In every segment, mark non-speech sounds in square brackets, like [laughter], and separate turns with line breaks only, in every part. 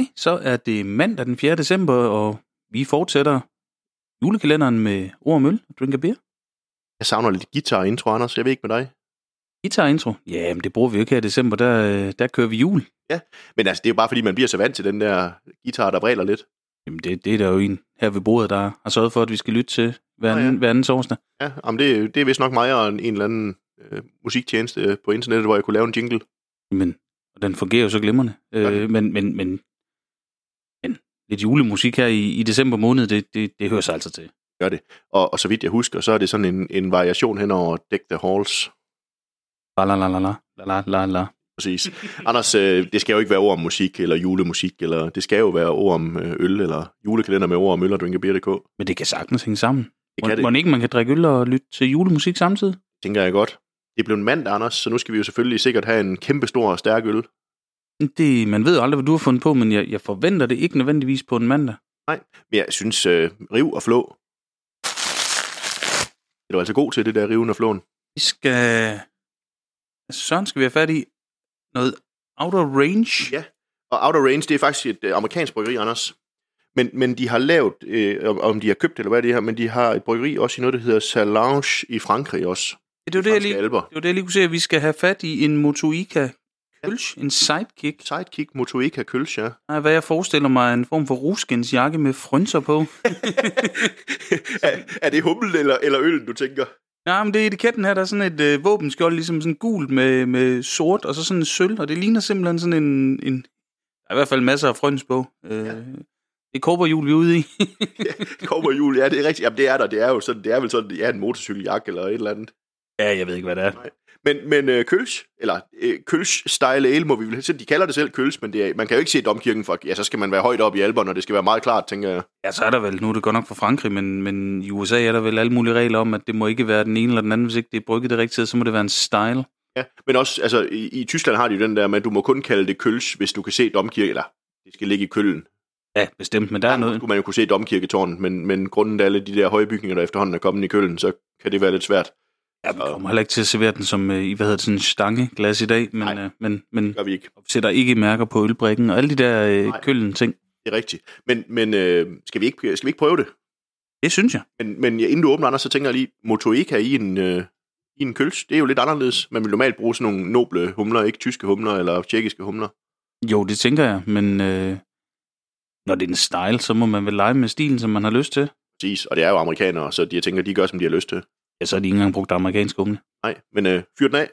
Hej, så er det mandag den 4. december, og vi fortsætter julekalenderen med ord og møl og drink a beer.
Jeg savner lidt guitar-intro, Anders. Jeg ved ikke med dig.
Guitar-intro. Ja, men det bruger vi jo ikke her i december, der, øh, der kører vi jul.
Men altså, det er jo bare fordi, man bliver så vant til den der guitar, der bræler lidt.
Jamen, det, det er der jo en her ved bordet, der har sørget for, at vi skal lytte til hver anden,
ja.
hver anden torsdag.
Ja, jamen det, det er vist nok mig og en, en eller anden øh, musiktjeneste på internettet, hvor jeg kunne lave en jingle.
Men og den fungerer jo så glimrende.
Gør
Øh, men, men, men lidt julemusik her i, i december måned, det, det, det hører sig altså til.
Gør det. Og, og så vidt jeg husker, så er det sådan en, en variation hen over Deck the Halls.
La la la la la la la la.
Præcis. Anders, øh, det skal jo ikke være ord om musik eller julemusik, eller det skal jo være ord om øh, øl, eller julekalender med ord om øl og drinkabeer.dk.
Men det kan sagtens hænge sammen.
Det kan det,
Må ikke man kan drikke øl og lytte til julemusik samtidig?
tænker jeg godt. Det er blevet mandag, Anders, så nu skal vi jo selvfølgelig sikkert have en kæmpe stor og stærk øl.
Det, man ved jo aldrig, hvad du har fundet på, men jeg, jeg forventer det ikke nødvendigvis på en mandag.
Men jeg synes, øh, riv og flå. Er du altså god til det der riven og flåen?
Vi skal... Søren skal vi have fat i noget outer range.
Ja. Og Outer Range, det er faktisk et øh, amerikansk bryggeri, Anders. Men, men de har lavet, øh, om- de har købt eller hvad det er, men de har et bryggeri også i noget, der hedder Salange i Frankrig også.
det, var det, jeg lige, det var det, jeg lige kunne se, at vi skal have fat i en Motuica Kølsch, en sidekick.
Sidekick Motueka Kølsch, ja.
Nej, hvad jeg forestiller mig, en form for ruskens jakke med frynser på. [laughs]
er, er det humlen eller, eller øllen, du tænker?
Nej, men det er etiketten her, der er sådan et øh, våbenskjold, ligesom sådan gult med, med sort, og så sådan en sølv, og det ligner simpelthen sådan en... en der er i hvert fald masser af fryns på. Øh,
Ja.
Det er kobberhjul, vi er ude i. [laughs]
Kommer jul, ja, det er rigtigt. Jamen, det er der. Det er jo sådan, det er vel sådan, ja, en motorcykeljakke eller et eller andet.
Ja, jeg ved ikke, hvad det er.
Men, men øh, Kølsch, eller øh, Kølsch Style Ale, må vi vel sige, de kalder det selv Kølsch, men det er, man kan jo ikke se domkirken for, ja, så skal man være højt op i alberne, og det skal være meget klart, tænker jeg.
Ja, så er der vel, nu er det godt nok fra Frankrig, men, men i USA er der vel alle mulige regler om, at det må ikke være den ene eller den anden, hvis ikke det er brygget det rigtige, så må det være en style.
Ja, men også, altså, i, i Tyskland har de jo den der at du må kun kalde det Kølsch, hvis du kan se domkirke, eller det skal ligge i Køln.
Ja, bestemt, men der er noget.
skulle man jo kunne se domkirketårnet, men, men grunden af alle de der høje bygninger, der efterhånden er kommet i Køln, så kan det være lidt svært.
Ja, vi kommer heller ikke til at servere den som øh, i, hvad hedder det, sådan en stangeglas i dag, men,
Nej.
øh, men, men
gør vi ikke.
sætter ikke mærker på ølbrikken og alle de der øh, køllen ting.
Det er rigtigt. Men, men øh, skal, vi ikke, skal vi ikke prøve det?
Det synes jeg.
Men, men ja, inden du åbner, Anders, så tænker jeg lige, Motoeka i en, øh, i en køls, det er jo lidt anderledes. Man vil normalt bruge sådan nogle noble humler, ikke tyske humler eller tjekkiske humler.
Jo, det tænker jeg, men øh, når det er en style, så må man vel lege med stilen, som man har lyst til.
Præcis, og det er jo amerikanere, så de, jeg tænker, de gør, som de har lyst til.
Ja, så har de ikke engang brugt amerikansk humle.
Nej, men øh, fyr den af.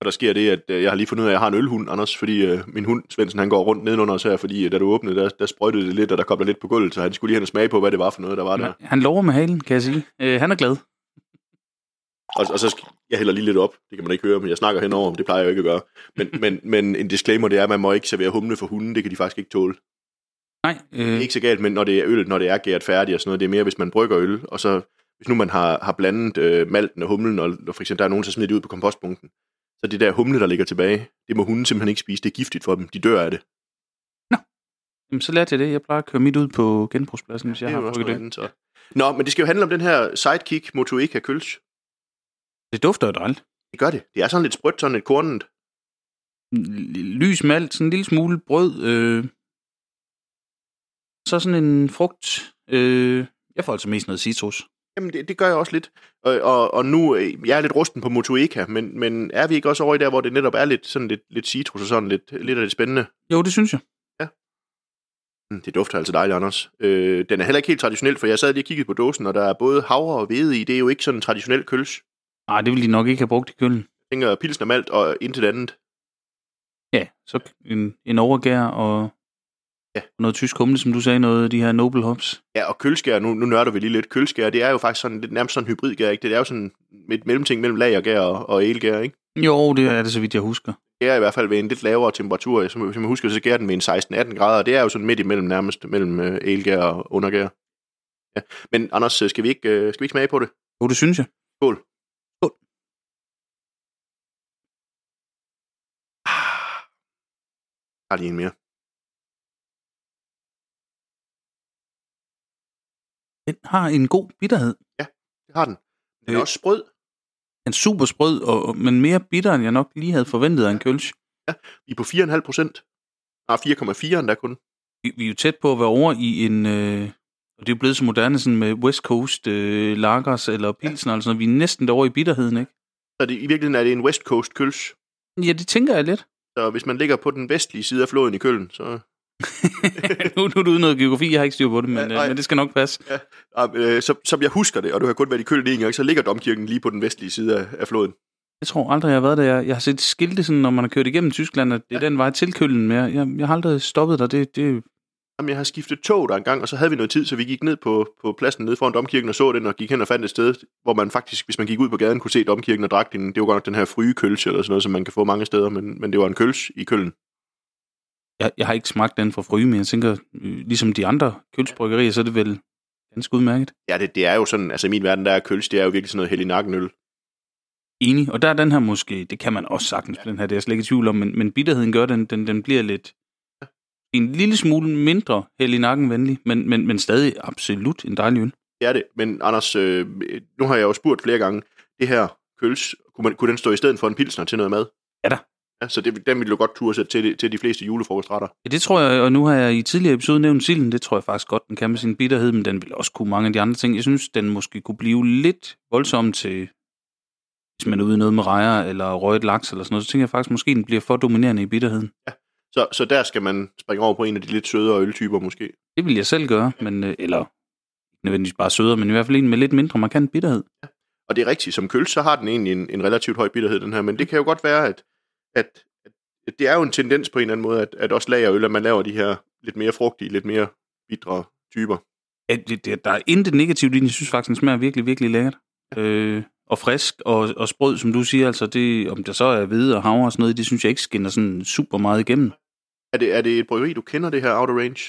Og der sker det, at øh, jeg har lige fundet ud af, at jeg har en ølhund, Anders, fordi øh, min hund, Svendsen, han går rundt nedenunder os her, fordi øh, da du åbnede, der, der sprøjtede det lidt, og der kom der lidt på gulvet, så han skulle lige hen og smage på, hvad det var for noget, der var der.
Han lover med halen, kan jeg sige. Øh, han er glad.
Og, og så jeg hælder lige lidt op. Det kan man ikke høre, men jeg snakker henover. Det plejer jeg jo ikke at gøre. Men, [laughs] men, men en disclaimer, det er, at man må ikke servere humle for hunden. Det kan de faktisk ikke tåle.
Nej,
Det er
øh,
ikke så galt, men når det er øl, når det er gæret færdigt og sådan noget. Det er mere, hvis man brygger øl, og så hvis nu man har, har blandet øh, malten og humlen, og, og for eksempel der er nogen, der smider det ud på kompostbunken, så det der humle, der ligger tilbage, det må hunden simpelthen ikke spise. Det er giftigt for dem. De dør af det.
jamen, så lærte jeg det. Jeg plejer at køre mit ud på genbrugspladsen, hvis jeg har brygget det.
andet, så. Nå, men det skal jo handle om den her sidekick Motueka Kølsch.
Det dufter jo dejligt.
Det gør det. Det er sådan lidt sprødt, sådan lidt kornet.
Lys malt, sådan en lille smule brød. Øh, så sådan en frugt. Øh, jeg får altså mest noget citrus.
Jamen, det, det gør jeg også lidt. Og, og, og nu, øh, jeg er lidt rusten på Motueka, men, men er vi ikke også over i der, hvor det netop er lidt, sådan lidt, lidt citrus og sådan lidt, lidt af det spændende?
Jo, det synes jeg.
Mm, Det dufter altså dejligt, Anders. Øh, den er heller ikke helt traditionel, for jeg sad lige og kiggede på dåsen, og der er både havre og hvede i. Det er jo ikke sådan en traditionel køls.
Nej, det ville de nok ikke have brugt i køllen.
Jeg tænker pilsner malt og intet andet.
Ja, så en, en overgær og
Ja.
noget tysk humle, som du sagde, noget af de her Noble Hops.
Ja, og kølskær, nu, nu nørder vi lige lidt. Kølskær, det er jo faktisk sådan, lidt nærmest sådan en hybridgær, ikke? Det er jo sådan et mellemting mellem lagergær og, og elgær, ikke?
Jo, det er det, så vidt jeg husker.
Det er i hvert fald ved en lidt lavere temperatur. Som, som jeg husker, så gærer den ved en 16-18 grader. Det er jo sådan midt imellem nærmest, mellem øh, elgær og undergær. Ja. Men Anders, øh, skal vi, ikke, øh, skal vi ikke smage på det?
Jo, det synes jeg.
Skål. Har lige en mere.
Den har en god bitterhed.
Det har den. Den er
Øh.
også sprød.
Den er super sprød, og, og- men mere bitter, end jeg nok lige havde forventet af en kølsch.
Vi er på 4,5 procent. Nej, 4,4 endda kun.
Vi, vi er jo tæt på at være over i en... Øh, og det er jo blevet så moderne sådan med West Coast øh, lagers eller pilsner, sådan noget. Vi er næsten derovre i bitterheden, ikke?
Så det, i virkeligheden er det en West Coast køls.
Ja, det tænker jeg lidt.
Så hvis man ligger på den vestlige side af floden i Køln, så... [laughs]
nu, nu er du ude noget geografi, jeg har ikke styr på det, men,
Ja,
ja, øh, men det skal nok passe.
Øh, så, som jeg husker det, og du har kun været i Køln en gang, så ligger domkirken lige på den vestlige side af, af floden.
Jeg tror aldrig, jeg har været der. Jeg, jeg har set skilte, sådan, når man har kørt igennem Tyskland, at det er den vej til Køllen, men jeg, jeg, jeg har aldrig stoppet der. Det, det,
Jamen, jeg har skiftet tog der en gang, og så havde vi noget tid, så vi gik ned på, på pladsen nede foran domkirken og så den, og gik hen og fandt et sted, hvor man faktisk, hvis man gik ud på gaden, kunne se domkirken og drak den. Det var godt nok den her fryge kølsch eller sådan noget, som man kan få mange steder, men, men det var en kølsch i Køln.
jeg, jeg har ikke smagt den fra Fryge, men jeg tænker, øh, ligesom de andre kølsbryggerier, så er det vel ganske udmærket.
Ja, det, det er jo sådan, altså i min verden, der er kølsch, det er jo virkelig sådan noget held i nakken øl.
Enig. Og der er den her måske, det kan man også sagtens, den her, det er jeg slet ikke i tvivl om, men, men bitterheden gør, den, den, den bliver lidt en lille smule mindre held i nakken venlig, men, men, men stadig absolut en dejlig øl.
Det er det, men Anders, øh, nu har jeg jo spurgt flere gange, det her kølsch, kunne, man, kunne den stå i stedet for en pilsner til noget mad?
Ja da.
Ja, så det, den ville du godt turde sætte til, til de fleste julefrokostretter.
Ja, det tror jeg, og nu har jeg i tidligere episode nævnt silden, det tror jeg faktisk godt, den kan med sin bitterhed, men den vil også kunne mange af de andre ting. Jeg synes, den måske kunne blive lidt voldsom til, hvis man er ude i noget med rejer eller røget laks eller sådan noget, så tænker jeg faktisk, måske den bliver for dominerende i bitterheden.
Så, så der skal man springe over på en af de lidt sødere øltyper måske.
Det vil jeg selv gøre, men, øh, eller nødvendigvis bare sødere, men i hvert fald en med lidt mindre markant bitterhed.
Og det er rigtigt, som køl, så har den egentlig en, en relativt høj bitterhed, den her. Men det kan jo godt være, at, at, at det er jo en tendens på en eller anden måde, at, at også lager øl, at man laver de her lidt mere frugtige, lidt mere bitre typer.
Ja, det, det, der er intet negativt i den. Jeg synes faktisk, den smager virkelig, virkelig lækkert. Øh, og frisk og, og sprød, som du siger. Altså det, om der så er hvide og havre og sådan noget, det synes jeg ikke skinner sådan super meget igennem.
Er det, er det et bryggeri, du kender det her Outer Range?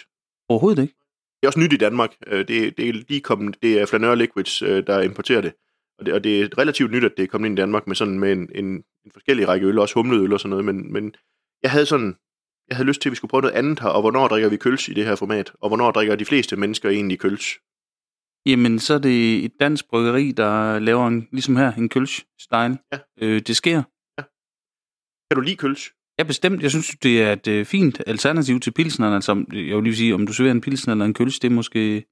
Overhovedet ikke.
Det er også nyt i Danmark. Øh, Det, det er lige kommet, det er Flaneur Liquids, øh, der importerer det. Og, det. og det er relativt nyt, at det er kommet ind i Danmark med sådan med en, en, en forskellig række øl, også humleøl og sådan noget. Men, men jeg havde sådan, jeg havde lyst til, at vi skulle prøve noget andet her, og hvornår drikker vi køls i det her format? Og hvornår drikker de fleste mennesker egentlig køls?
Jamen, så er det et dansk bryggeri, der laver en, ligesom her, en kølsch-style.
Ja.
Øh, det sker.
Kan du lide køls?
Ja, bestemt. Jeg synes, det er et øh, fint alternativ til pilsneren. Altså, jeg vil lige sige, om du serverer en pilsner eller en kølsch, det er måske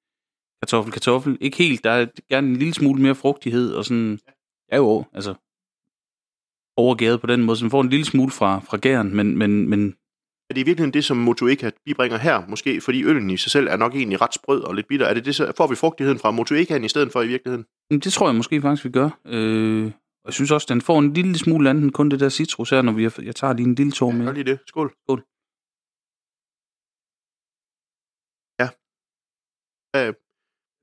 kartoffel, kartoffel. Ikke helt. Der er gerne en lille smule mere frugtighed, og sådan, ja jo, altså, overgæret på den måde, så man får en lille smule fra, fra gæren, men, men, men
Er det i virkeligheden det, som Motueka bibringer her, måske? Fordi øllen i sig selv er nok egentlig ret sprød og lidt bitter. Er det det, så får vi frugtigheden fra Motuekaen i stedet for i virkeligheden?
Jamen, Det tror jeg måske faktisk, vi gør. Øh, og jeg synes også, den får en lille smule andet end kun det der citrus her, når vi er, jeg tager lige en lille tår
Ja.
med.
Gør lige det. Skål.
Skål.
Ja. Øh,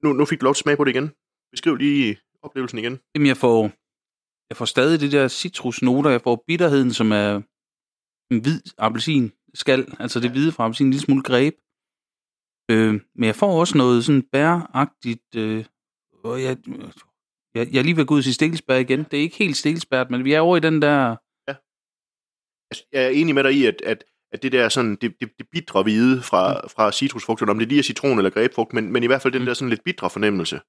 nu, nu fik du lov til at smage på det igen. Beskriv lige oplevelsen igen.
Jamen, jeg får, jeg får stadig det der citrusnoter. Jeg får bitterheden, som er en hvid appelsin skal, altså det hvide fra appelsin, en lille smule greb. Øh, men jeg får også noget sådan bæragtigt, øh, og jeg, jeg, jeg er lige ved at gå ud sige stikkelsbær igen. Det er ikke helt stikkelsbært, men vi er over i den der,
Altså, Jeg er enig med dig i, at, at, at det der sådan, det, det, det bitre hvide fra, fra citrusfrugterne, om det lige er citron eller grebfrugt, men, men i hvert fald den
Mm.
der sådan lidt bitre fornemmelse,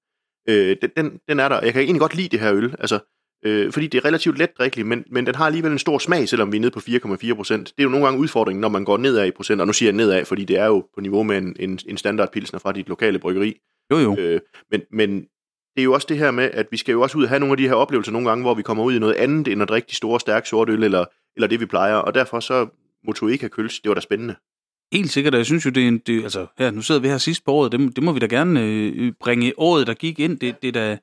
øh, den, den, den er der. Jeg kan egentlig godt lide det her øl, altså, øh, fordi det er relativt let drikkeligt, men, men den har alligevel en stor smag, selvom vi er nede på 4,4 procent. Det er jo nogle gange udfordringen, når man går nedad i procent, og nu siger jeg nedad, fordi det er jo på niveau med en, en, en standardpilsner fra dit lokale bryggeri.
jo jo,
Øh, men, men det er jo også det her med, at vi skal jo også ud og have nogle af de her oplevelser nogle gange, hvor vi kommer ud i noget andet end at drikke de store, stærke sorte øl, eller, eller det vi plejer, og derfor så Motueka køls, det var da spændende.
Helt sikkert, og jeg synes jo, det er, en, det, altså, her, nu sidder vi her sidst på året, det, må- det må vi da gerne øh, bringe året, der gik ind, det, det er da,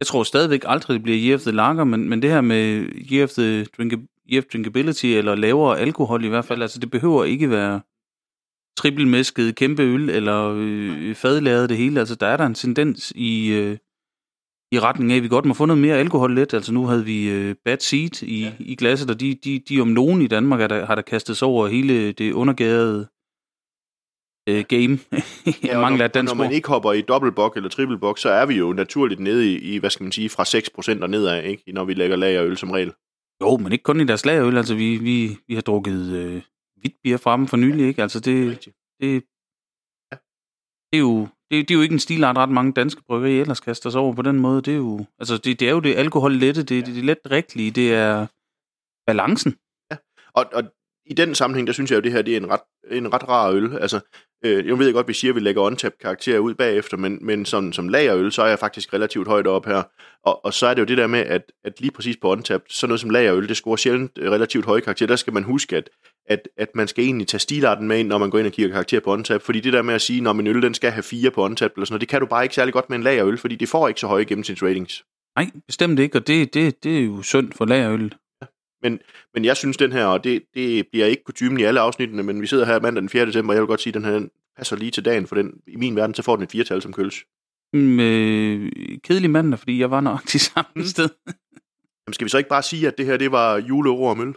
jeg tror stadigvæk aldrig, det bliver Year of the Lager, men, men det her med Year of the drink, year of Drinkability, eller lavere alkohol i hvert fald, altså det behøver ikke være trippelmæsket kæmpe øl, eller øh, fadlaget det hele, altså der er der en tendens i, øh, i retning af, at vi godt må få noget mere alkohol let, altså nu havde vi øh, Bad Seed i, ja. i glasset, og de, de, de om nogen i Danmark er der, har der kastet sig over hele det undergærede øh, game. [laughs] jeg
og
mangler
når, når man ikke hopper i dobbeltbok eller trippelbok, så er vi jo naturligt nede i, i hvad skal man sige, fra 6% og nedad, ikke? når vi lægger lagerøl som regel.
Jo, men ikke kun i deres lagerøl, altså vi, vi, vi har drukket øh, hvidt bier fra dem for nylig, ikke? Altså det, det, Det er jo, det, det er jo ikke en stilart, ret mange danske bryggerier ellers kaster sig over på den måde. Det er jo, altså det, det er jo det alkohollette, det, det, det let drikkelige, det er balancen.
Og, og i den sammenhæng, der synes jeg jo, det her det er en ret, en ret rar øl. Altså, øh, jeg ved jeg godt, at vi siger, at vi lægger untapped karakterer ud bagefter, men, men som, som lagerøl, så er jeg faktisk relativt højt op her. Og, og så er det jo det der med, at, at lige præcis på untapped, så noget som lagerøl, det scorer sjældent øh, relativt høje karakterer. Der skal man huske, at, at, at man skal egentlig tage stilarten med ind, når man går ind og kigger karakter på untapped. Fordi det der med at sige, når min øl den skal have fire på untapped, eller sådan noget, det kan du bare ikke særlig godt med en lagerøl, fordi det får ikke så høje gennemsnitsratings.
Nej, bestemt ikke, og det, det, det er jo synd for lagerøl.
Men, men jeg synes, den her, og det, det bliver ikke kutumen i alle afsnittene, men vi sidder her mandag den 4. december, og jeg vil godt sige, at den her den passer lige til dagen, for den, i min verden, så får den et firetal som køls.
Med kedelig mandag, fordi jeg var nok [laughs] til samme sted.
Jamen, skal vi så ikke bare sige, at det her, det var juleord om øl?